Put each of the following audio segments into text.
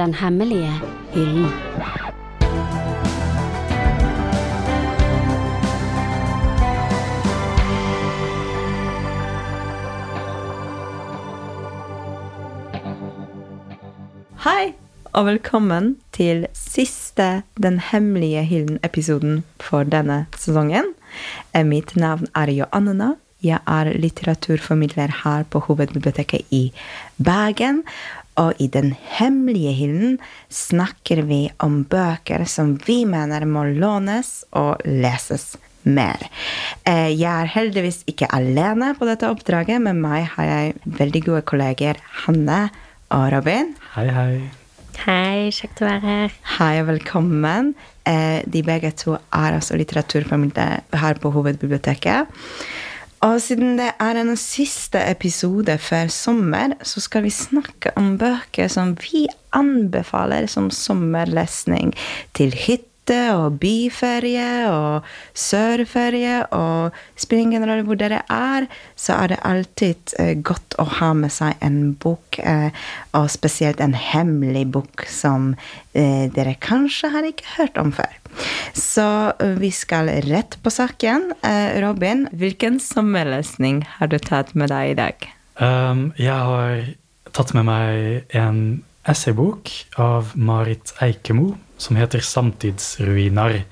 Den hemmelige hyllen. Hei, og velkommen til siste Den hemmelige hyllen-episoden for denne sesongen. Eh, Mitt navn er Joannena. Jeg er litteraturformidler her på Hovedbiblioteket i Bergen. Og i Den hemmelige hyllen snakker vi om bøker som vi mener må lånes og leses mer. Eh, Jeg er heldigvis ikke alene på dette oppdraget. Med meg har jeg veldig gode kolleger Hanne og Robin. Hei, hei. Hei, kjekt å være her. Hei og velkommen. Eh, De begge to er altså litteraturfamilie her på Hovedbiblioteket. Og siden det er en siste episode før sommer, så skal vi snakke om bøker som vi anbefaler som sommerlesning til hytte og byferie og sørferie. Og springen eller hvor dere er, så er det alltid eh, godt å ha med seg en bok, eh, og spesielt en hemmelig bok som eh, dere kanskje har ikke hørt om før. Så vi skal rett på saken. Eh, Robin, hvilken sommerlesning har du tatt med deg i dag? Um, jeg har tatt med meg en essaybok av Marit Eikemo som heter 'Samtidsruiner'.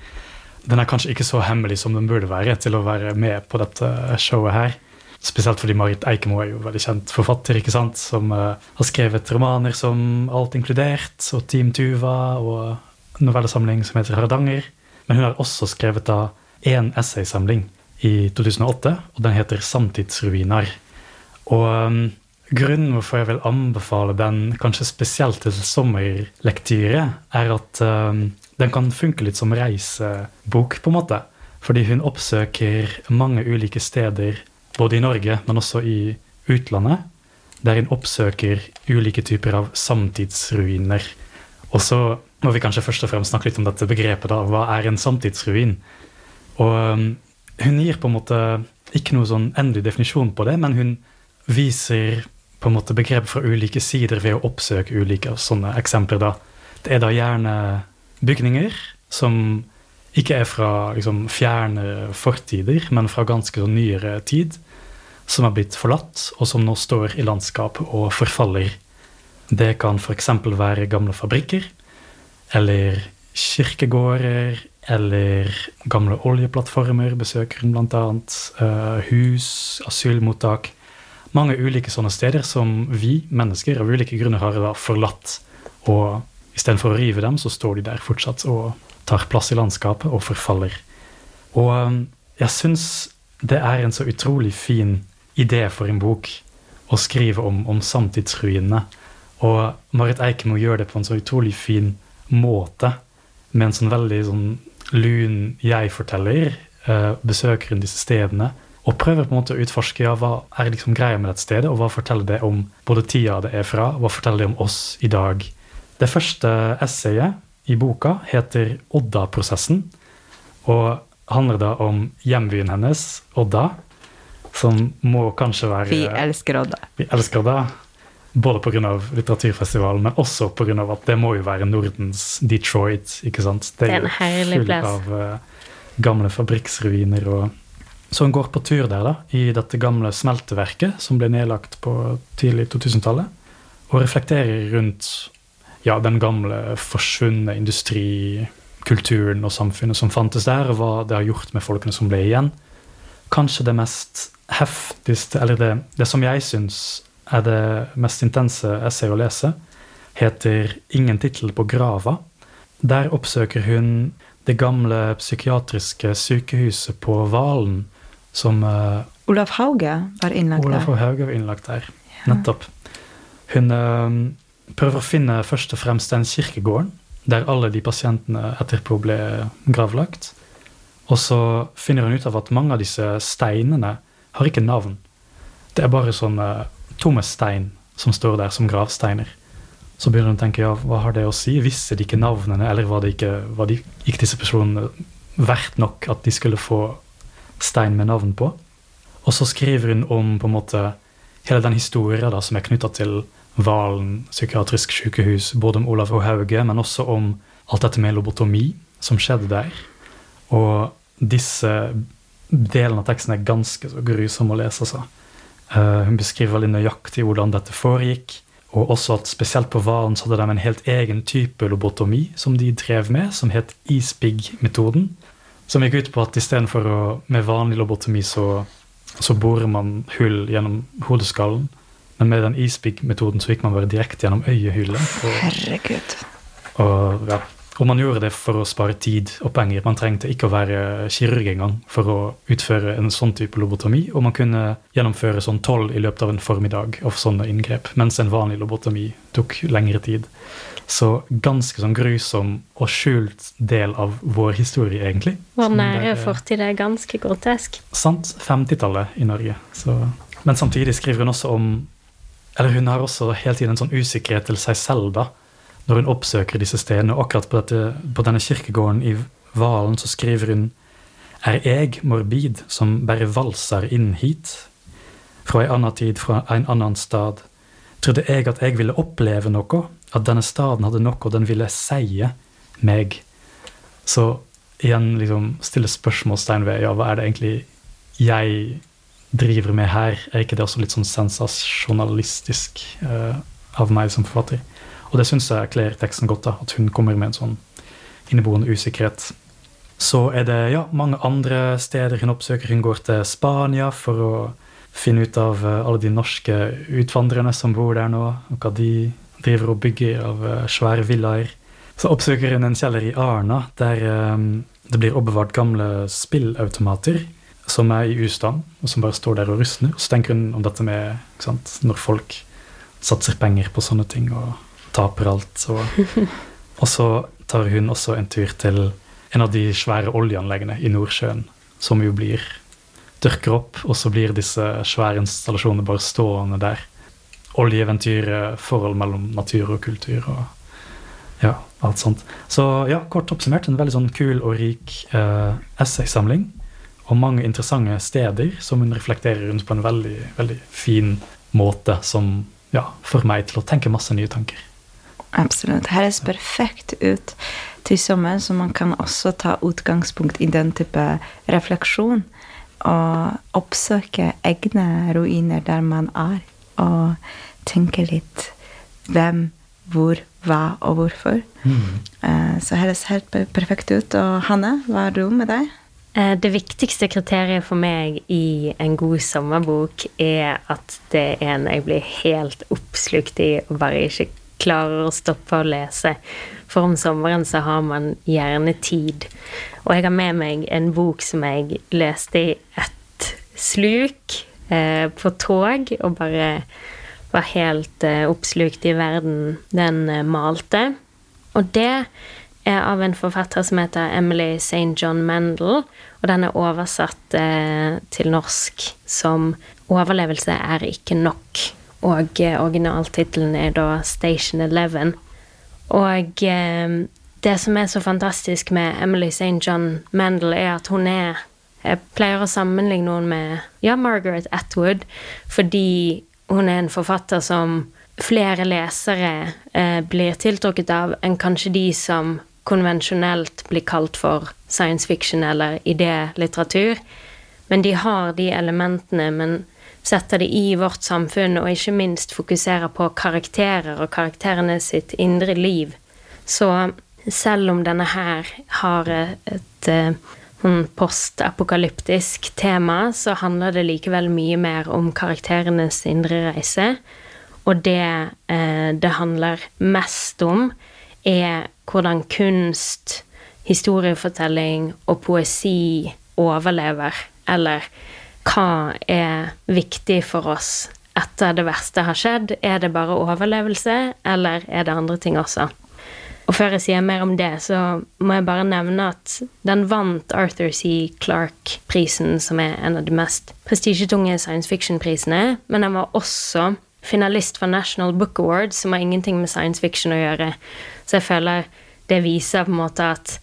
Den er kanskje ikke så hemmelig som den burde være til å være med på dette showet her. Spesielt fordi Marit Eikemo er jo veldig kjent forfatter, ikke sant? som uh, har skrevet romaner som 'Alt inkludert' og 'Team Tuva' og novellesamling som heter 'Hardanger'. Men hun har også skrevet da én essaysamling i 2008, og den heter 'Samtidsruiner'. Og um, grunnen hvorfor jeg vil anbefale den kanskje spesielt til sommerlektyre, er at um, den kan funke litt som reisebok, på en måte. Fordi hun oppsøker mange ulike steder, både i Norge, men også i utlandet, der hun oppsøker ulike typer av samtidsruiner. Og så må vi kanskje først og fremst snakke litt om dette begrepet. da, Hva er en samtidsruin? Og um, hun gir på en måte ikke noe sånn endelig definisjon på det, men hun viser på en måte begrep fra ulike sider ved å oppsøke ulike sånne eksempler. da. Det er da gjerne bygninger som ikke er fra liksom, fjerne fortider, men fra ganske sånn nyere tid, som har blitt forlatt, og som nå står i landskap og forfaller. Det kan f.eks. være gamle fabrikker, eller kirkegårder, eller gamle oljeplattformer, besøker hun bl.a. Uh, hus, asylmottak mange ulike sånne steder som vi mennesker av ulike grunner har da forlatt. Og istedenfor å rive dem, så står de der fortsatt og tar plass i landskapet og forfaller. Og um, jeg syns det er en så utrolig fin idé for en bok å skrive om, om samtidsruinene. Og Marit Eikemo gjør det på en så utrolig fin måte, med en sånn veldig sånn lun jeg-forteller. eh, besøker hun disse stedene og prøver på en måte å utforske ja, hva er liksom greia med dette stedet, og hva forteller det om både tida det er fra, og hva forteller det om oss i dag. Det første essayet i boka heter Odda-prosessen, og handler da om hjembyen hennes, Odda, som må kanskje være Vi elsker Odda. Vi elsker Odda. Både pga. litteraturfestivalen, men også pga. at det må jo være Nordens Detroit. ikke sant? Det er en herlig plass. fullt av uh, gamle fabrikksruiner og så hun går på tur der, da, i dette gamle smelteverket som ble nedlagt på tidlig 2000-tallet, og reflekterer rundt ja, den gamle, forsvunne industrikulturen og samfunnet som fantes der, og hva det har gjort med folkene som ble igjen. Kanskje det mest heftigste, eller det, det som jeg syns er det mest intense essayet å lese, heter 'Ingen tittel på grava'. Der oppsøker hun det gamle psykiatriske sykehuset på Valen som uh, Olav Hauge var innlagt Olaf der. Hauge var innlagt der. Nettopp. Hun uh, prøver å finne først og fremst den kirkegården der alle de pasientene etterpå ble gravlagt. Og så finner hun ut av at mange av disse steinene har ikke navn. Det er bare sånne tomme stein som står der som gravsteiner. Så begynner hun å tenke ja, hva har det å si? Visste de ikke navnene, eller var, det ikke, var de, ikke disse personene verdt nok at de skulle få stein med navn på. Og så skriver hun om på en måte hele den historien da, som er knytta til Valen psykiatrisk sykehus, både om Olav og Hauge, men også om alt dette med lobotomi som skjedde der. Og disse delene av teksten er ganske så grusom å lese. Altså. Uh, hun beskriver veldig nøyaktig hvordan dette foregikk. Og også at spesielt på Varen så hadde de en helt egen type lobotomi som de drev med, som het ispig-metoden. Som gikk ut på at istedenfor å med vanlig lobotomi så, så borer man hull gjennom hodeskallen. Men med den ispig-metoden så gikk man bare direkte gjennom øyehullet. Herregud. Og ja, og man gjorde det for å spare tid og penger. Man trengte ikke å være kirurg engang for å utføre en sånn type lobotomi. Og man kunne gjennomføre sånn tolv i løpet av en formiddag av sånne inngrep. Mens en vanlig lobotomi tok lengre tid. Så ganske sånn grusom og skjult del av vår historie, egentlig. Vår nære fortid er ganske grotesk. Sant. 50-tallet i Norge. Så. Men samtidig skriver hun også om Eller hun har også hele tiden en sånn usikkerhet til seg selv, da når hun oppsøker disse stedene. Akkurat på, dette, på denne kirkegården i Valen så skriver hun Er jeg morbid som bare valser inn hit? Fra en annen tid, fra en annen stad. Trodde jeg at jeg ville oppleve noe, at denne staden hadde noe den ville seie meg. Så igjen liksom stille spørsmålstegn ved ja, hva er det egentlig jeg driver med her? Er ikke det også litt sånn sensasjonalistisk uh, av meg som forfatter? Og det syns jeg kler teksten godt, da, at hun kommer med en sånn inneboende usikkerhet. Så er det ja, mange andre steder hun oppsøker. Hun går til Spania for å finne ut av eh, alle de norske utvandrerne som bor der nå, og hva de driver og bygger av eh, svære villaer. Så oppsøker hun en kjeller i Arna, der um, det blir oppbevart gamle spillautomater som er i ustand, og som bare står der og rustner. Og så tenker hun om dette med når folk satser penger på sånne ting. og taper alt. Og, og så tar hun også en tur til en av de svære oljeanleggene i Nordsjøen, som jo blir dyrker opp, og så blir disse svære installasjonene bare stående der. Oljeeventyret, forhold mellom natur og kultur og ja, alt sånt. Så ja, kort oppsummert, en veldig sånn kul og rik eh, essaysamling. Og mange interessante steder som hun reflekterer rundt på en veldig, veldig fin måte som ja, får meg til å tenke masse nye tanker. Absolutt. Her Høres perfekt ut til sommeren, så man kan også ta utgangspunkt i den type refleksjon. Og oppsøke egne ruiner der man er, og tenke litt hvem, hvor, hva og hvorfor. Mm. Eh, så høres helt perfekt ut. Og Hanne, hva er du med deg? Eh, det viktigste kriteriet for meg i en god sommerbok er at det er en jeg blir helt oppslukt i og bare ikke klarer å stoppe å lese. For om sommeren så har man gjerne tid. Og jeg har med meg en bok som jeg leste i ett sluk eh, på tog, og bare var helt eh, oppslukt i verden den eh, malte. Og det er av en forfatter som heter Emily St. John Mendel, og den er oversatt eh, til norsk som 'Overlevelse er ikke nok'. Og eh, originaltittelen er da Station Eleven. Og eh, det som er så fantastisk med Emily St. John Mandel, er at hun er Jeg pleier å sammenligne henne med ja, Margaret Atwood, fordi hun er en forfatter som flere lesere eh, blir tiltrukket av enn kanskje de som konvensjonelt blir kalt for science fiction eller idélitteratur. Men de har de elementene, men setter det i vårt samfunn, og ikke minst fokuserer på karakterer og karakterene sitt indre liv. Så selv om denne her har et eh, postapokalyptisk tema, så handler det likevel mye mer om karakterenes indre reise. Og det eh, det handler mest om, er hvordan kunst, historiefortelling og poesi overlever, eller hva er viktig for oss etter det verste har skjedd? Er det bare overlevelse, eller er det andre ting også? Og før jeg sier mer om det, så må jeg bare nevne at den vant Arthur C. Clarke-prisen, som er en av de mest prestisjetunge science fiction-prisene, men den var også finalist for National Book Awards, som har ingenting med science fiction å gjøre. Så jeg føler det viser på en måte at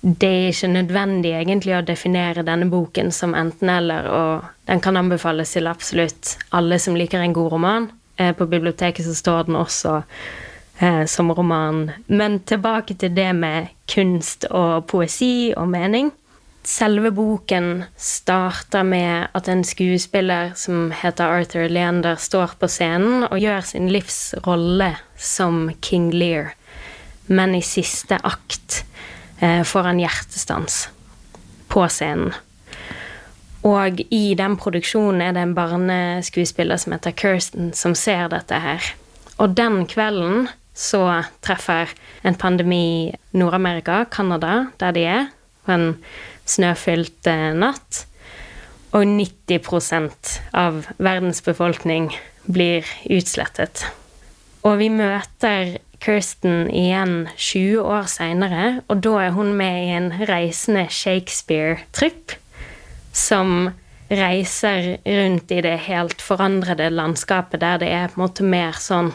det er ikke nødvendig egentlig å definere denne boken som enten-eller, og den kan anbefales til absolutt alle som liker en god roman, Eh, på biblioteket så står den også eh, som roman. Men tilbake til det med kunst og poesi og mening. Selve boken starter med at en skuespiller som heter Arthur Leander, står på scenen og gjør sin livsrolle som King Lear. Men i siste akt får han hjertestans på scenen. Og i den produksjonen er det en barneskuespiller som heter Kirsten, som ser dette her. Og den kvelden så treffer en pandemi Nord-Amerika, Canada, der de er, på en snøfylt eh, natt. Og 90% av verdens befolkning blir utslettet. Og vi møter Kirsten igjen 20 år seinere, og da er hun med i en reisende Shakespeare-tripp som reiser rundt i det helt forandrede landskapet der det er på en måte mer sånn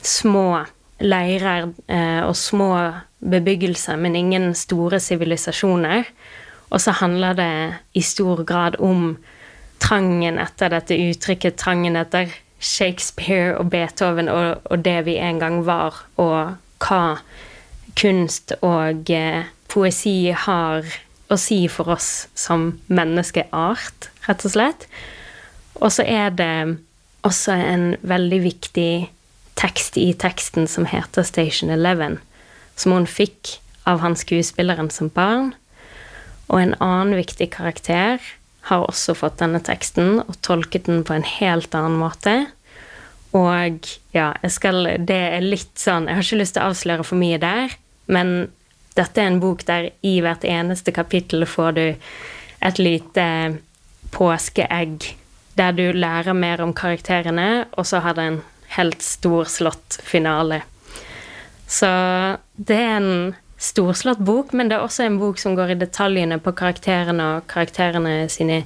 små leirer eh, og små bebyggelser, men ingen store sivilisasjoner. Og så handler det i stor grad om trangen etter dette uttrykket, trangen etter Shakespeare og Beethoven og, og det vi en gang var, og hva kunst og eh, poesi har å si for oss som menneskeart, rett og slett. Og så er det også en veldig viktig tekst i teksten som heter Station Eleven, som hun fikk av han skuespilleren som barn. Og en annen viktig karakter har også fått denne teksten og tolket den på en helt annen måte. Og ja, jeg skal Det er litt sånn Jeg har ikke lyst til å avsløre for mye der, men dette er en bok der i hvert eneste kapittel får du et lite påskeegg der du lærer mer om karakterene, og så har det en helt storslått finale. Så det er en storslått bok, men det er også en bok som går i detaljene på karakterene og karakterene sine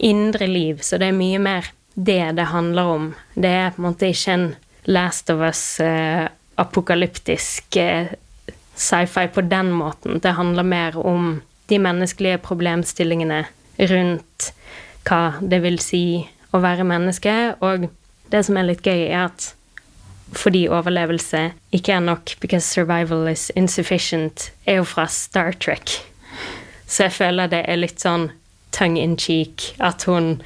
indre liv, så det er mye mer det det handler om. Det er på en måte ikke en Last of Us eh, eh, sci-fi på den måten. Det handler mer om de menneskelige problemstillingene rundt hva det vil si å være menneske. Og det som er litt gøy, er at fordi overlevelse ikke er nok because survival is insufficient, er jo fra Star Trek. Så jeg føler det er litt sånn tongue in cheek at hun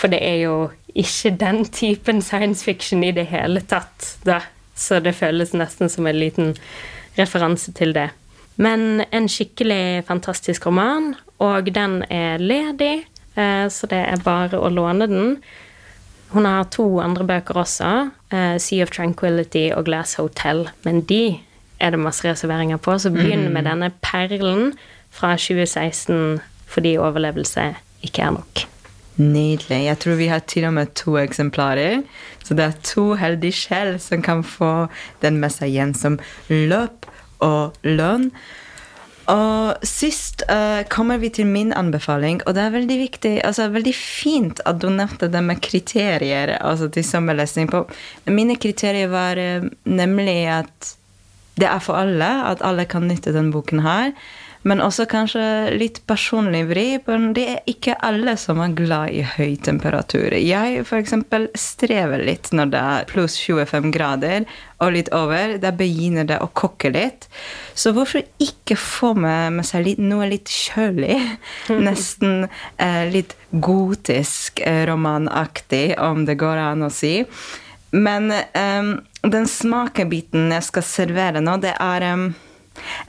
For det er jo ikke den typen science fiction i det hele tatt, da. Så det føles nesten som en liten referanse til det. Men en skikkelig fantastisk roman, og den er ledig, eh, så det er bare å låne den. Hun har to andre bøker også, uh, 'Sea of Tranquility' og 'Glass Hotel', men de er det masse reserveringer på, så begynn med denne perlen fra 2016 fordi overlevelse ikke er nok. Nydelig. Jeg tror vi har til og med to eksemplarer. Så det er to heldige sjel som kan få den med seg igjen som løp og lønn. Og sist uh, kommer vi til min anbefaling, og det er veldig viktig, altså veldig fint at du nevnte det med kriterier altså til sommerlesning. På. Mine kriterier var uh, nemlig at det er for alle, at alle kan nytte den boken her. Men også kanskje litt personlig vri. Det er ikke alle som er glad i høy temperatur. Jeg f.eks. strever litt når det er pluss 25 grader og litt over. Da begynner det å koke litt. Så hvorfor ikke få med, med seg litt, noe litt kjølig? Nesten eh, litt gotisk eh, romanaktig, om det går an å si. Men um, den smakebiten jeg skal servere nå, det er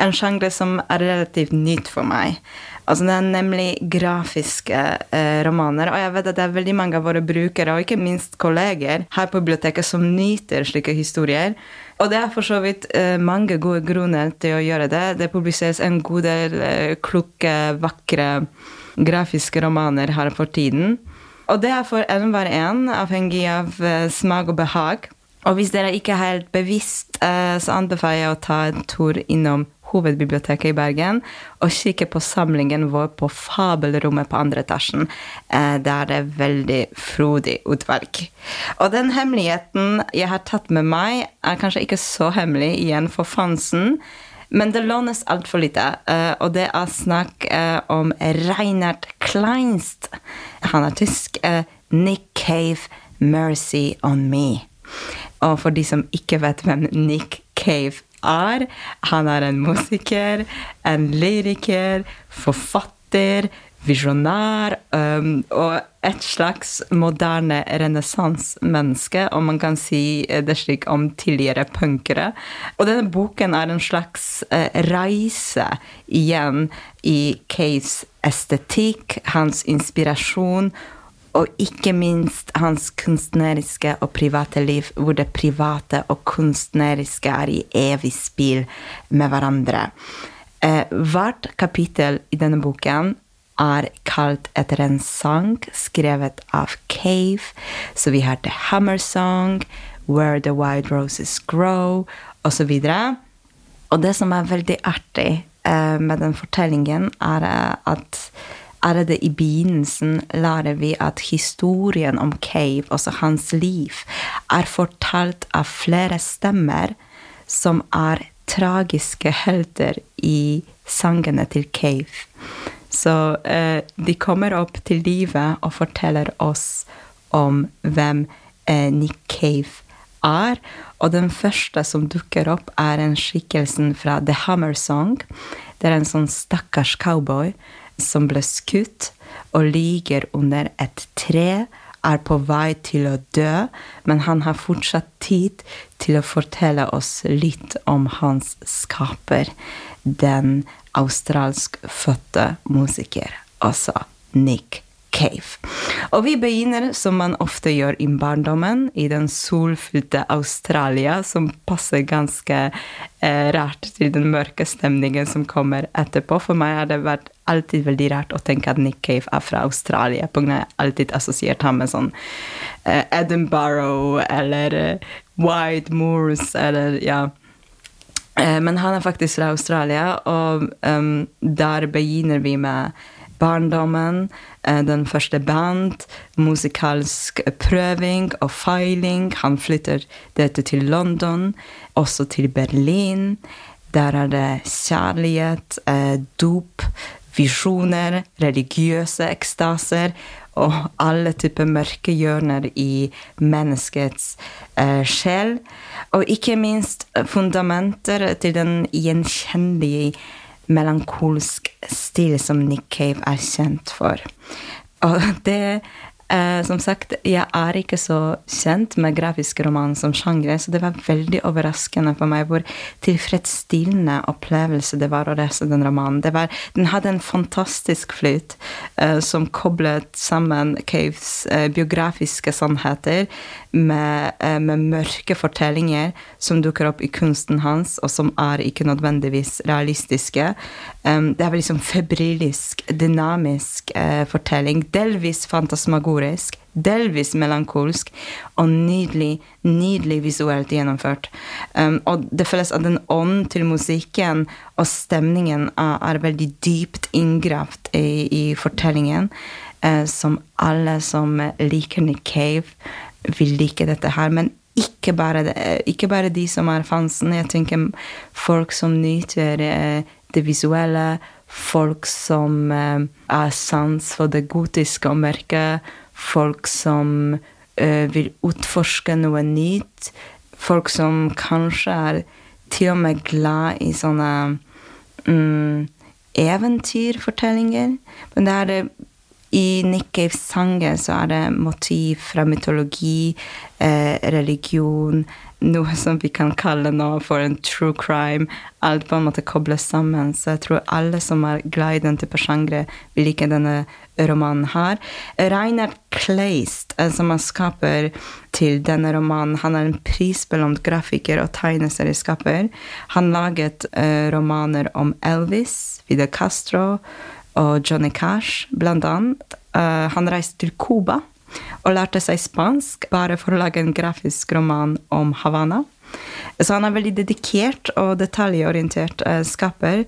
en sjanger som er relativt nytt for meg. Altså Det er nemlig grafiske eh, romaner. Og jeg vet at det er veldig mange av våre brukere, og ikke minst kolleger her på biblioteket, som nyter slike historier. Og det er for så vidt eh, mange gode grunner til å gjøre det. Det publiseres en god del eh, kloke, vakre grafiske romaner her for tiden. Og det er for enhver en, avhengig av eh, smak og behag. Og hvis dere ikke er helt bevisst, eh, så anbefaler jeg å ta en tur innom Hovedbiblioteket i Bergen og kikke på samlingen vår på Fabelrommet på andre etasjen. Eh, der det er veldig frodig utvalg. Og den hemmeligheten jeg har tatt med meg, er kanskje ikke så hemmelig igjen for fansen. Men det lånes altfor lite, eh, og det er snakk om Reinhard Kleinst. Han er tysk. Nick Cave, 'Mercy on Me'. Og for de som ikke vet hvem Nick Cave er, han er en musiker, en lyriker, forfatter, visjonær um, og et slags moderne renessansemenneske, om man kan si det slik om tidligere punkere. Og denne boken er en slags uh, reise igjen i Caves estetikk, hans inspirasjon og ikke minst hans kunstneriske og private liv, hvor det private og kunstneriske er i evig spill med hverandre. Eh, hvert kapittel i denne boken er kalt etter en sang skrevet av Cave. Så vi har The Hammer Song, Where the Wild Roses Grow, osv. Og, og det som er veldig artig eh, med den fortellingen, er at Allerede i begynnelsen lærer vi at historien om Cave, altså hans liv, er fortalt av flere stemmer som er tragiske helter i sangene til Cave. Så eh, de kommer opp til livet og forteller oss om hvem eh, Nick Cave er. Og den første som dukker opp, er en skikkelsen fra The Hammer Song. Det er en sånn stakkars cowboy som ble skutt og ligger under et tre, er på vei til å dø, men han har fortsatt tid til å fortelle oss litt om hans skaper, den australskfødte musiker, altså Nick Cave. Og vi begynner, som man ofte gjør i barndommen, i den solfylte Australia, som passer ganske eh, rart til den mørke stemningen som kommer etterpå. For meg har det vært alltid veldig rart å tenke at Nick Cave er fra Australia, av jeg alltid assosiert ham med sånn eh, Edinburgh eller eh, White Moors eller ja. Eh, men han er faktisk fra Australia, og um, der begynner vi med barndommen, den første band, musikalsk prøving og feiling. Han flytter dette til London, også til Berlin. Der er det kjærlighet, eh, dop, visjoner, religiøse ekstaser og alle typer mørke hjørner i menneskets eh, sjel. Og ikke minst fundamenter til den gjenkjennelige melankolsk stil som Nick Cave er kjent for. Og det Eh, som sagt, jeg er ikke så kjent med grafisk roman som sjanger, så det var veldig overraskende for meg hvor tilfredsstillende opplevelse det var å lese den romanen. Var, den hadde en fantastisk flyt eh, som koblet sammen Caves eh, biografiske sannheter med, eh, med, mørke fortellinger som dukker opp i kunsten hans, og som er ikke nødvendigvis realistiske. Det er liksom febrilsk, dynamisk eh, fortelling, delvis fantasmagorisk delvis melankolsk og nydelig, nydelig visuelt gjennomført. Og det føles at den ånden til musikken og stemningen er, er veldig dypt inngravd i, i fortellingen, uh, som alle som liker Nick Cave, vil like dette her. Men ikke bare, det, ikke bare de som er fansen. Jeg tenker folk som nyter uh, det visuelle, folk som har er sans for det gotiske og mørke, folk som vil utforske noe nytt. Folk som kanskje er til og med glad i sånne mm, eventyrfortellinger. Men det er det i Nick Caves sanger så er det motiv fra mytologi, eh, religion, noe som vi kan kalle nå for en true crime. Alt på en måte kobles sammen. Så jeg tror alle som er glad i den type sjangre, vil like denne romanen her. Reinhard Kleist, eh, som er skaper til denne romanen, han er en prisbelønt grafiker og tegneserieskaper. Han laget eh, romaner om Elvis, Fidel Castro og Johnny Cash, blant annet. Uh, han reiste til Cuba og lærte seg spansk bare for å lage en grafisk roman om Havana. Så han er veldig dedikert og detaljorientert uh, skaper.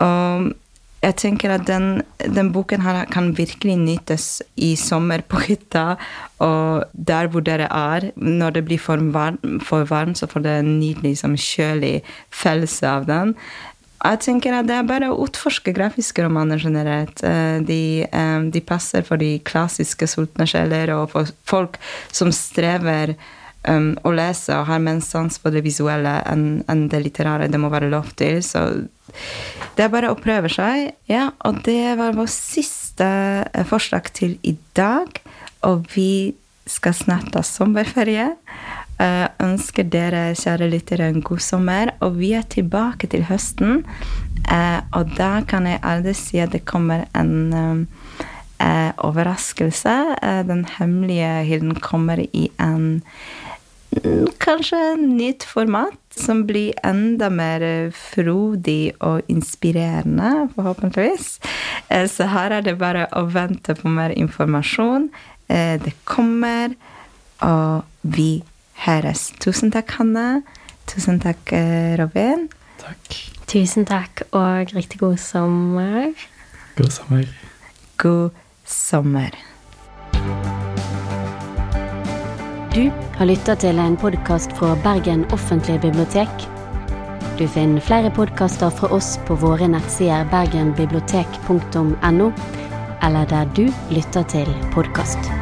Og jeg tenker at den, den, boken her kan virkelig nytes i sommer på hytta, og der hvor dere er. Når det blir for varmt, for varm, så får dere en nydelig, liksom, kjølig følelse av den. Jeg tenker at Det er bare å utforske grafiske romaner generelt. Eh, de, eh, de passer for de klassiske sultne sjeler og for folk som strever um, å lese og har mer sans for det visuelle enn det litterære. Det må være lov til. Så det er bare å prøve seg. Ja, og det var vår siste eh, forslag til i dag. Og vi skal snart ta sommerferie. Eh, ønsker dere, kjære lyttere, en god sommer. Og vi er tilbake til høsten. Eh, og da kan jeg aldri si at det kommer en eh, overraskelse. Den hemmelige hylden kommer i en mm, kanskje nytt format som blir enda mer frodig og inspirerende, forhåpentligvis. Så her er det bare å vente på mer informasjon. Det kommer, og vi høres. Tusen takk, Hanne. Tusen takk, eh, Robin. Takk. Tusen takk, og riktig god sommer. God sommer. God sommer. Du har lytta til en podkast fra Bergen offentlige bibliotek. Du finner flere podkaster fra oss på våre nettsider bergenbibliotek.no, eller der du lytter til podkast.